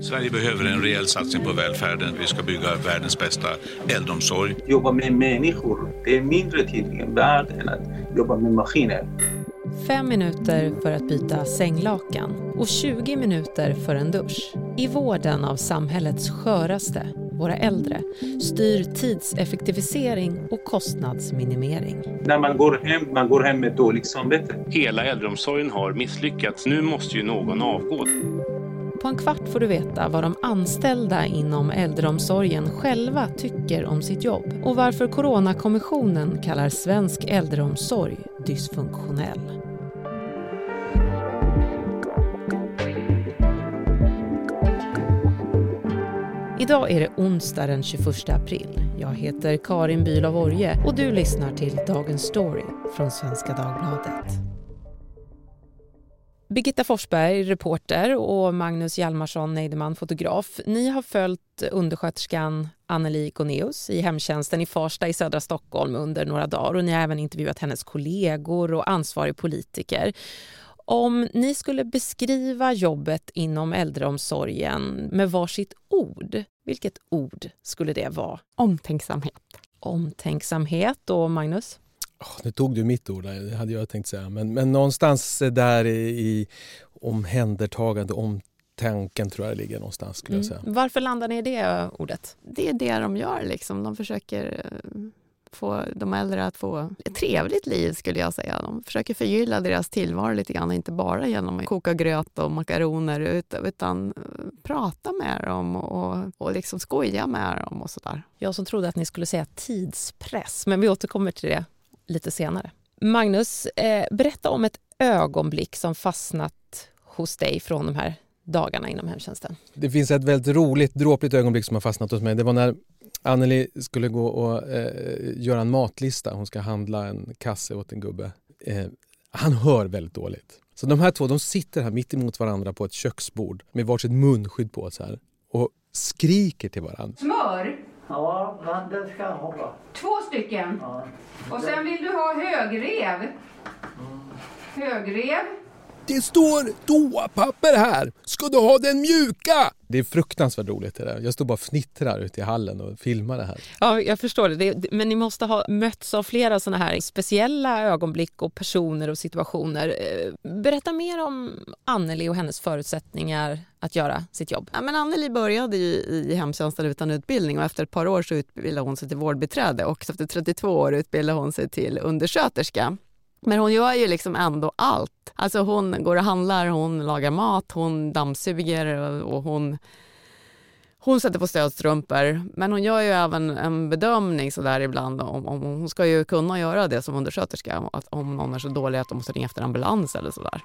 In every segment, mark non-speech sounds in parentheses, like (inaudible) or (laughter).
Sverige behöver en rejäl satsning på välfärden. Vi ska bygga världens bästa äldreomsorg. Jobba med människor, det är mindre tid värd än att jobba med maskiner. Fem minuter för att byta sänglakan och 20 minuter för en dusch. I vården av samhällets sköraste, våra äldre, styr tidseffektivisering och kostnadsminimering. När man går hem, man går hem med dåligt samvete. Hela äldreomsorgen har misslyckats. Nu måste ju någon avgå. På en kvart får du veta vad de anställda inom äldreomsorgen själva tycker om sitt jobb och varför Coronakommissionen kallar svensk äldreomsorg dysfunktionell. Idag är det onsdag den 21 april. Jag heter Karin Bülow Orje och du lyssnar till Dagens Story från Svenska Dagbladet. Birgitta Forsberg, reporter, och Magnus Hjalmarsson Neideman, fotograf. Ni har följt undersköterskan Anneli Goneus i hemtjänsten i Farsta i södra Stockholm under några dagar. Och ni har även intervjuat hennes kollegor och ansvarig politiker. Om ni skulle beskriva jobbet inom äldreomsorgen med varsitt ord, vilket ord skulle det vara? Omtänksamhet. Omtänksamhet. Och Magnus? Oh, nu tog du mitt ord, det hade jag tänkt säga. Men, men någonstans där i, i omhändertagande, omtanken tror jag det ligger någonstans. Skulle mm. jag säga. Varför landar ni i det ordet? Det är det de gör. Liksom. De försöker eh, få de äldre att få ett trevligt liv skulle jag säga. De försöker förgylla deras tillvaro lite grann, inte bara genom att koka gröt och makaroner utan eh, prata med dem och, och liksom skoja med dem och sådär. Jag som trodde att ni skulle säga tidspress, men vi återkommer till det lite senare. Magnus, eh, berätta om ett ögonblick som fastnat hos dig från de här dagarna inom hemtjänsten. Det finns ett väldigt roligt, dråpligt ögonblick som har fastnat hos mig. Det var när Anneli skulle gå och eh, göra en matlista. Hon ska handla en kasse åt en gubbe. Eh, han hör väldigt dåligt. Så de här två de sitter här mitt emot varandra på ett köksbord med varsitt munskydd på sig här och skriker till varandra. Smör? Ja, men det ska jag ha. Två stycken? Ja. Och sen vill du ha högrev? Mm. Högrev? Det står toapapper här! Ska du ha den mjuka? Det är fruktansvärt roligt det där. Jag står bara och fnittrar ute i hallen och filmar det här. Ja, jag förstår det. det men ni måste ha mötts av flera sådana här speciella ögonblick och personer och situationer. Eh, berätta mer om Anneli och hennes förutsättningar att göra sitt jobb. Ja, men Anneli började ju i hemtjänsten utan utbildning och efter ett par år så utbildade hon sig till vårdbiträde och efter 32 år utbildade hon sig till undersköterska. Men hon gör ju liksom ändå allt. Alltså hon går och handlar, hon lagar mat, hon dammsuger och hon, hon sätter på stödstrumpor. Men hon gör ju även en bedömning sådär ibland. Om, om, hon ska ju kunna göra det som undersköterska. Att om någon är så dålig att de måste ringa efter ambulans eller sådär.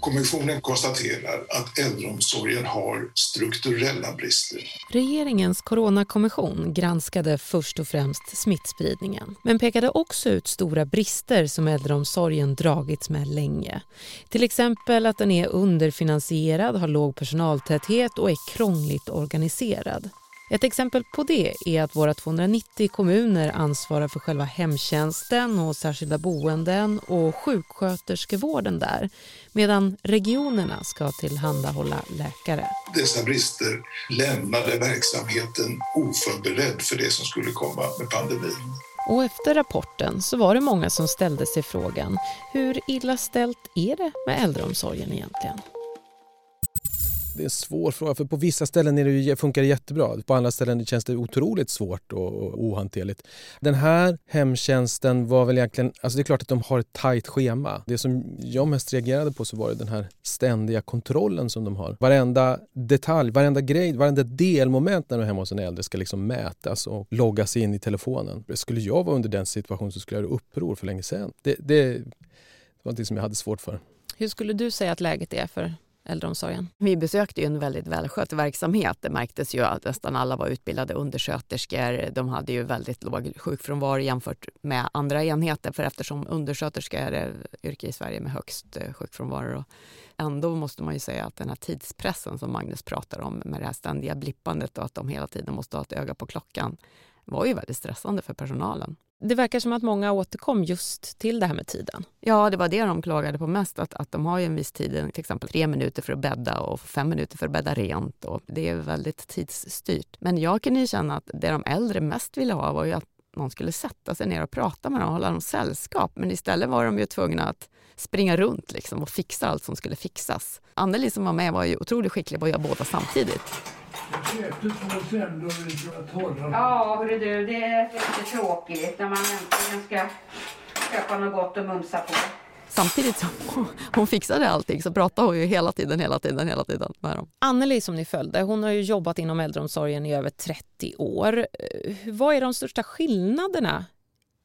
Kommissionen konstaterar att äldreomsorgen har strukturella brister. Regeringens coronakommission granskade först och främst smittspridningen men pekade också ut stora brister som äldreomsorgen dragits med länge. Till exempel att den är underfinansierad, har låg personaltäthet och är krångligt organiserad. Ett exempel på det är att våra 290 kommuner ansvarar för själva hemtjänsten och särskilda boenden och sjuksköterskevården där medan regionerna ska tillhandahålla läkare. Dessa brister lämnade verksamheten oförberedd för det som skulle komma med pandemin. Och efter rapporten så var det många som ställde sig frågan hur illa ställt är det med äldreomsorgen egentligen? Det är en svår fråga. För på vissa ställen är det, funkar det jättebra. På andra ställen känns det otroligt svårt och, ohanterligt. Den här hemtjänsten var väl egentligen... Alltså det är klart att de har ett tajt schema. Det som jag mest reagerade på så var det den här ständiga kontrollen som de har. Varenda detalj, varenda grej, varenda delmoment när du är hemma hos en äldre ska liksom mätas och loggas in i telefonen. Skulle jag vara under den situationen så skulle jag göra uppror för länge sedan. Det, det, det var något som jag hade svårt för. Hur skulle du säga att läget är för äldreomsorgen? Vi besökte ju en väldigt välskött verksamhet. Det märktes ju att nästan alla var utbildade undersköterskor. De hade ju väldigt låg sjukfrånvaro jämfört med andra enheter för eftersom undersköterska är det yrke i Sverige med högst eh, sjukfrånvaro. Ändå måste man ju säga att den här tidspressen som Magnus pratar om med det här ständiga blippandet och att de hela tiden måste ha ett öga på klockan var ju väldigt stressande för personalen. Det verkar som att många återkom just till det här med tiden. Ja, det var det de klagade på mest, att, att de har ju en viss tid, till exempel tre minuter för att bädda och fem minuter för att bädda rent. Och det är väldigt tidsstyrt. Men jag kan ju känna att det de äldre mest ville ha var ju att någon skulle sätta sig ner och prata med dem och hålla dem sällskap. Men istället var de ju tvungna att springa runt liksom och fixa allt som skulle fixas. Anneli som var med var ju otroligt skicklig på att göra båda samtidigt. Ja, hörru du, det är lite tråkigt när man äntligen ska köpa något gott att mumsa på. Samtidigt som hon fixade allting så pratade hon ju hela tiden, hela tiden, hela tiden med dem. Anneli som ni följde, hon har ju jobbat inom äldreomsorgen i över 30 år. Eh, vad är de största skillnaderna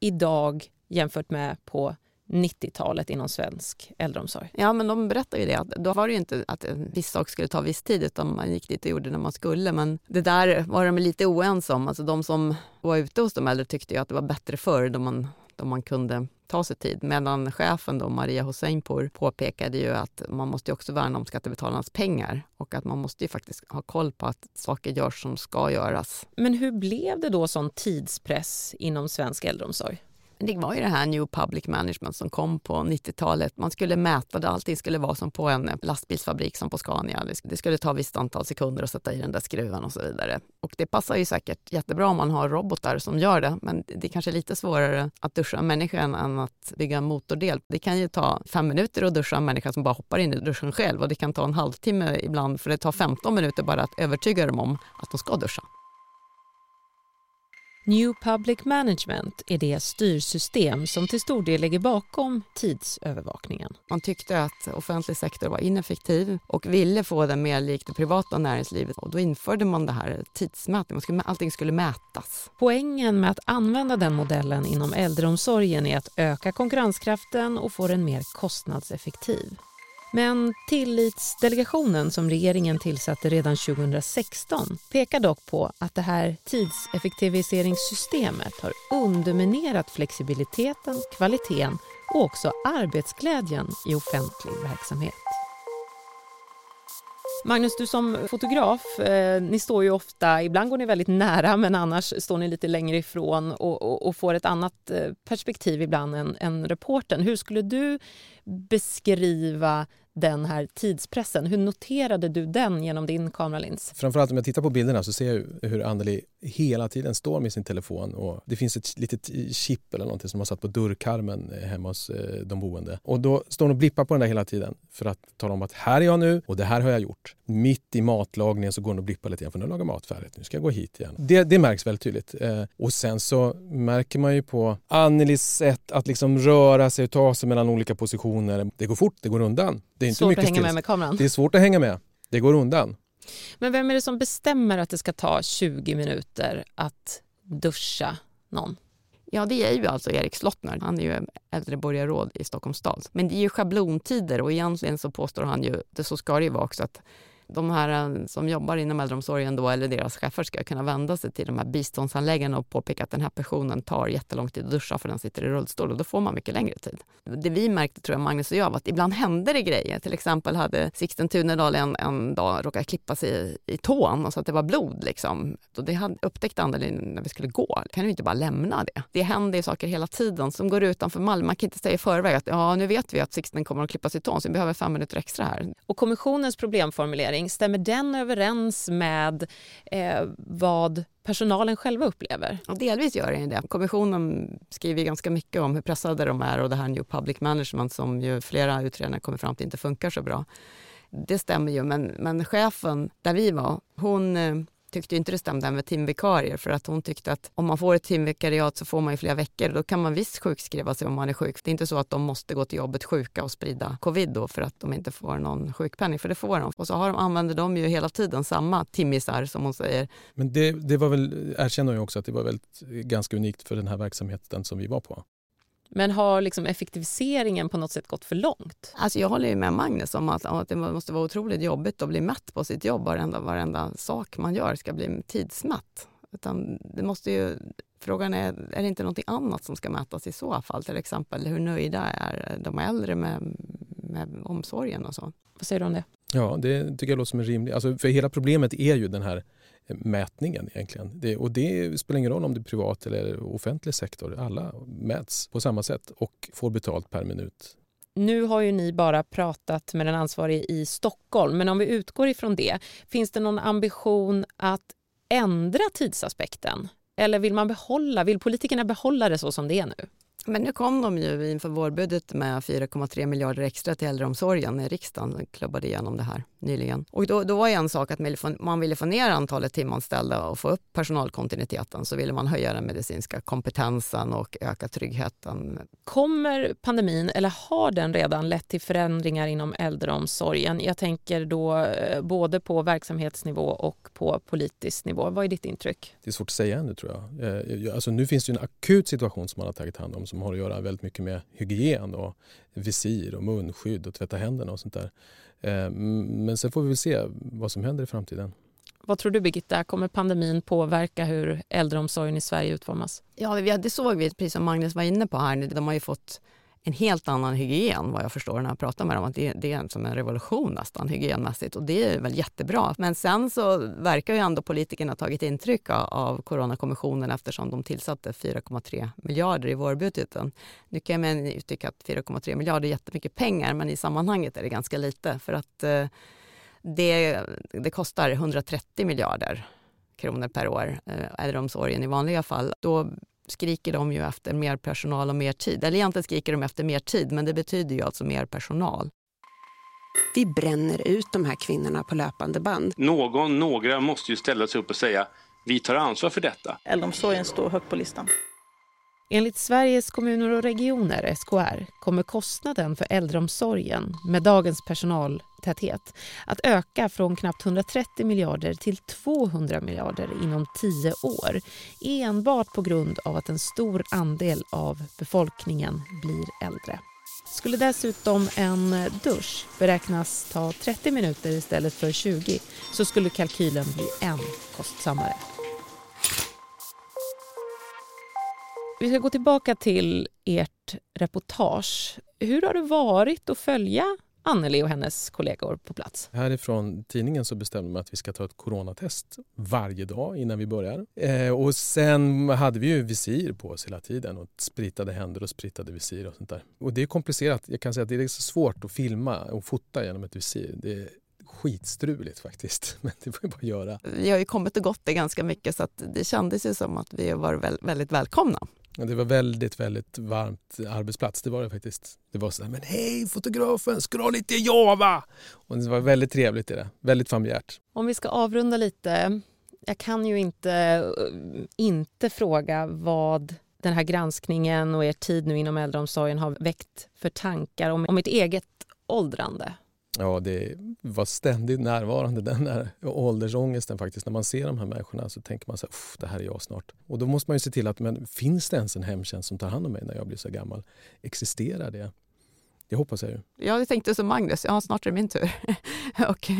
idag jämfört med på 90-talet inom svensk äldreomsorg? Ja, men de berättar ju det. Att då var det ju inte att en viss sak skulle ta viss tid utan man gick dit och gjorde när man skulle. Men det där var de lite oense om. Alltså de som var ute hos de äldre tyckte ju att det var bättre förr då man, då man kunde ta sig tid. Medan chefen då, Maria Hosseinpour påpekade ju att man måste också värna om skattebetalarnas pengar och att man måste ju faktiskt ha koll på att saker görs som ska göras. Men hur blev det då sån tidspress inom svensk äldreomsorg? Det var ju det här New Public Management som kom på 90-talet. Man skulle mäta det, allting skulle vara som på en lastbilsfabrik som på Scania. Det skulle ta visst antal sekunder att sätta i den där skruven och så vidare. Och det passar ju säkert jättebra om man har robotar som gör det, men det är kanske lite svårare att duscha en människa än att bygga en motordel. Det kan ju ta fem minuter att duscha en människa som bara hoppar in i duschen själv och det kan ta en halvtimme ibland för det tar 15 minuter bara att övertyga dem om att de ska duscha. New Public Management är det styrsystem som till stor del ligger bakom tidsövervakningen. Man tyckte att offentlig sektor var ineffektiv och ville få den mer lik det privata näringslivet. Och då införde man det här tidsmätning, allting skulle mätas. Poängen med att använda den modellen inom äldreomsorgen är att öka konkurrenskraften och få den mer kostnadseffektiv. Men tillitsdelegationen som regeringen tillsatte redan 2016 pekar dock på att det här tidseffektiviseringssystemet har underminerat flexibiliteten, kvaliteten och också arbetsglädjen i offentlig verksamhet. Magnus, du som fotograf, eh, ni står ju ofta, ibland går ni väldigt nära men annars står ni lite längre ifrån och, och, och får ett annat eh, perspektiv ibland än, än reporten. Hur skulle du beskriva den här tidspressen. Hur noterade du den genom din kameralins? Framförallt om jag tittar på bilderna så ser jag hur Anneli hela tiden står med sin telefon och det finns ett litet chip eller någonting som har satt på dörrkarmen hemma hos eh, de boende. Och då står hon och blippar på den där hela tiden för att tala om att här är jag nu och det här har jag gjort. Mitt i matlagningen så går hon och blippar lite grann för nu lagar mat färdigt, nu ska jag gå hit igen. Det, det märks väldigt tydligt. Eh, och sen så märker man ju på Annelis sätt att liksom röra sig och ta sig mellan olika positioner. Det går fort, det går undan. Det är inte svårt mycket att hänga med med kameran. Det är svårt att hänga med. Det går undan. Men vem är det som bestämmer att det ska ta 20 minuter att duscha någon? Ja, det är ju alltså Erik Slottner. Han är ju äldreborgarråd i Stockholms stad. Men det är ju schablontider och egentligen så påstår han ju, det så ska det ju vara också, att de här eh, som jobbar inom äldreomsorgen då, eller deras chefer ska kunna vända sig till de här biståndsanläggarna och påpeka att den här personen tar jättelång tid att duscha för den sitter i rullstol och då får man mycket längre tid. Det vi märkte, tror jag, Magnus och jag, var att ibland hände det grejer. Till exempel hade Sixten Tunedal en, en dag råkat klippa sig i, i tån och så att det var blod. Liksom. Och det hade, upptäckte Anneli när vi skulle gå. Kan vi inte bara lämna det? Det händer ju saker hela tiden som går utanför mallen. Man kan inte säga i förväg att ja, nu vet vi att Sixten kommer att klippa sig i tån så vi behöver fem minuter extra här. Och kommissionens problemformulering planering, stämmer den överens med eh, vad personalen själva upplever? Ja, delvis gör den det. Kommissionen skriver ganska mycket om hur pressade de är och det här New Public Management som ju flera utredare kommer fram till inte funkar så bra. Det stämmer ju, men, men chefen där vi var, hon eh, tyckte inte det stämde med timvikarier för att hon tyckte att om man får ett timvikariat så får man ju flera veckor och då kan man visst sjukskriva sig om man är sjuk. Det är inte så att de måste gå till jobbet sjuka och sprida covid då för att de inte får någon sjukpenning, för det får de. Och så har de, använder de ju hela tiden samma timmisar som hon säger. Men det, det var väl, erkänner jag också att det var väldigt, ganska unikt för den här verksamheten som vi var på. Men har liksom effektiviseringen på något sätt gått för långt? Alltså jag håller med Magnus om att, att det måste vara otroligt jobbigt att bli mätt på sitt jobb. Varenda, varenda sak man gör ska bli tidsmätt. Utan det måste ju, frågan är, är det inte något annat som ska mätas i så fall? Till exempel hur nöjda är de äldre med, med omsorgen och så? Vad säger du om det? Ja, det tycker jag låter som en rimlig... Alltså för hela problemet är ju den här mätningen egentligen. Det, och det spelar ingen roll om det är privat eller offentlig sektor. Alla mäts på samma sätt och får betalt per minut. Nu har ju ni bara pratat med den ansvarige i Stockholm, men om vi utgår ifrån det, finns det någon ambition att ändra tidsaspekten? Eller vill man behålla, vill politikerna behålla det så som det är nu? Men nu kom de ju inför vårbudget med 4,3 miljarder extra till äldreomsorgen när riksdagen klubbade igenom det här nyligen. Och då, då var en sak att man ville få ner antalet timanställda och få upp personalkontinuiteten så ville man höja den medicinska kompetensen och öka tryggheten. Kommer pandemin, eller har den redan lett till förändringar inom äldreomsorgen? Jag tänker då eh, både på verksamhetsnivå och på politisk nivå. Vad är ditt intryck? Det är svårt att säga ännu tror jag. Eh, alltså, nu finns det en akut situation som man har tagit hand om som har att göra väldigt mycket med hygien och visir och munskydd och tvätta händerna och sånt där. Eh, men sen får vi väl se vad som händer i framtiden. Vad tror du Birgitta, kommer pandemin påverka hur äldreomsorgen i Sverige utformas? Ja, det såg vi, precis som Magnus var inne på här. De har ju fått en helt annan hygien vad jag förstår när jag pratar med dem. Att det, det är som en revolution nästan hygienmässigt och det är väl jättebra. Men sen så verkar ju ändå politikerna tagit intryck av Coronakommissionen eftersom de tillsatte 4,3 miljarder i vårbudgeten. Nu kan man tycka att 4,3 miljarder är jättemycket pengar men i sammanhanget är det ganska lite för att eh, det, det kostar 130 miljarder kronor per år, eh, äldreomsorgen i vanliga fall. Då skriker de ju efter mer personal och mer tid. Eller egentligen skriker de efter mer tid, men det betyder ju alltså mer personal. Vi bränner ut de här kvinnorna på löpande band. Någon, några måste ju ställa sig upp och säga vi tar ansvar för detta. Äldreomsorgen står högt på listan. Enligt Sveriges kommuner och regioner, SKR, kommer kostnaden för äldreomsorgen med dagens personaltäthet att öka från knappt 130 miljarder till 200 miljarder inom tio år enbart på grund av att en stor andel av befolkningen blir äldre. Skulle dessutom en dusch beräknas ta 30 minuter istället för 20 så skulle kalkylen bli än kostsammare. Vi ska gå tillbaka till ert reportage. Hur har det varit att följa Anneli och hennes kollegor på plats? Härifrån tidningen så bestämde man att vi ska ta ett coronatest varje dag innan vi börjar. Eh, och sen hade vi ju visir på oss hela tiden och spritade händer och spritade visir och sånt där. Och det är komplicerat. Jag kan säga att det är så svårt att filma och fota genom ett visir. Det är skitstruligt faktiskt, (laughs) men det får vi bara göra. Vi har ju kommit och gått det ganska mycket så att det kändes ju som att vi var väldigt välkomna. Det var väldigt, väldigt varmt arbetsplats. Det var det faktiskt. Det var sådär, men hej fotografen, ska du ha lite Java? Och det var väldigt trevligt i det. Väldigt familjärt. Om vi ska avrunda lite. Jag kan ju inte, eh, inte fråga vad den här granskningen och er tid nu inom äldreomsorgen har väckt för tankar om, om ert eget åldrande. Ja, det var ständigt närvarande (laughs) den där åldersångesten faktiskt. När man ser de här människorna så tänker man så här, det här är jag snart. Och då måste man ju se till att, men finns det ens en hemtjänst som tar hand om mig när jag blir så gammal? Existerar det? Det hoppas jag ju. Jag tänkte som Magnus, ja snart är det min tur. (laughs) och,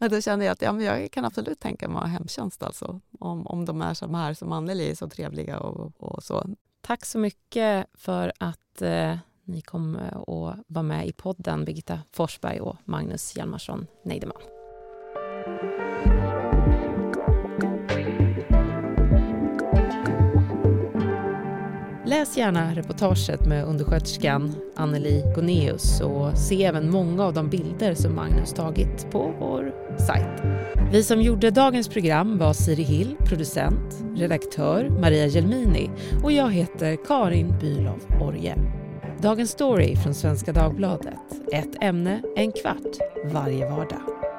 och då kände jag att ja, men jag kan absolut tänka mig att ha hemtjänst alltså. Om, om de är som här, som Anneli är så trevliga och, och så. Tack så mycket för att eh ni kom eh, att vara med i podden, Birgitta Forsberg och Magnus Hjalmarsson Neideman. Läs gärna reportaget med undersköterskan Anneli Goneus och se även många av de bilder som Magnus tagit på vår sajt. Vi som gjorde dagens program var Siri Hill, producent, redaktör Maria Gelmini och jag heter Karin Bülow Orje. Dagens story från Svenska Dagbladet. Ett ämne, en kvart, varje vardag.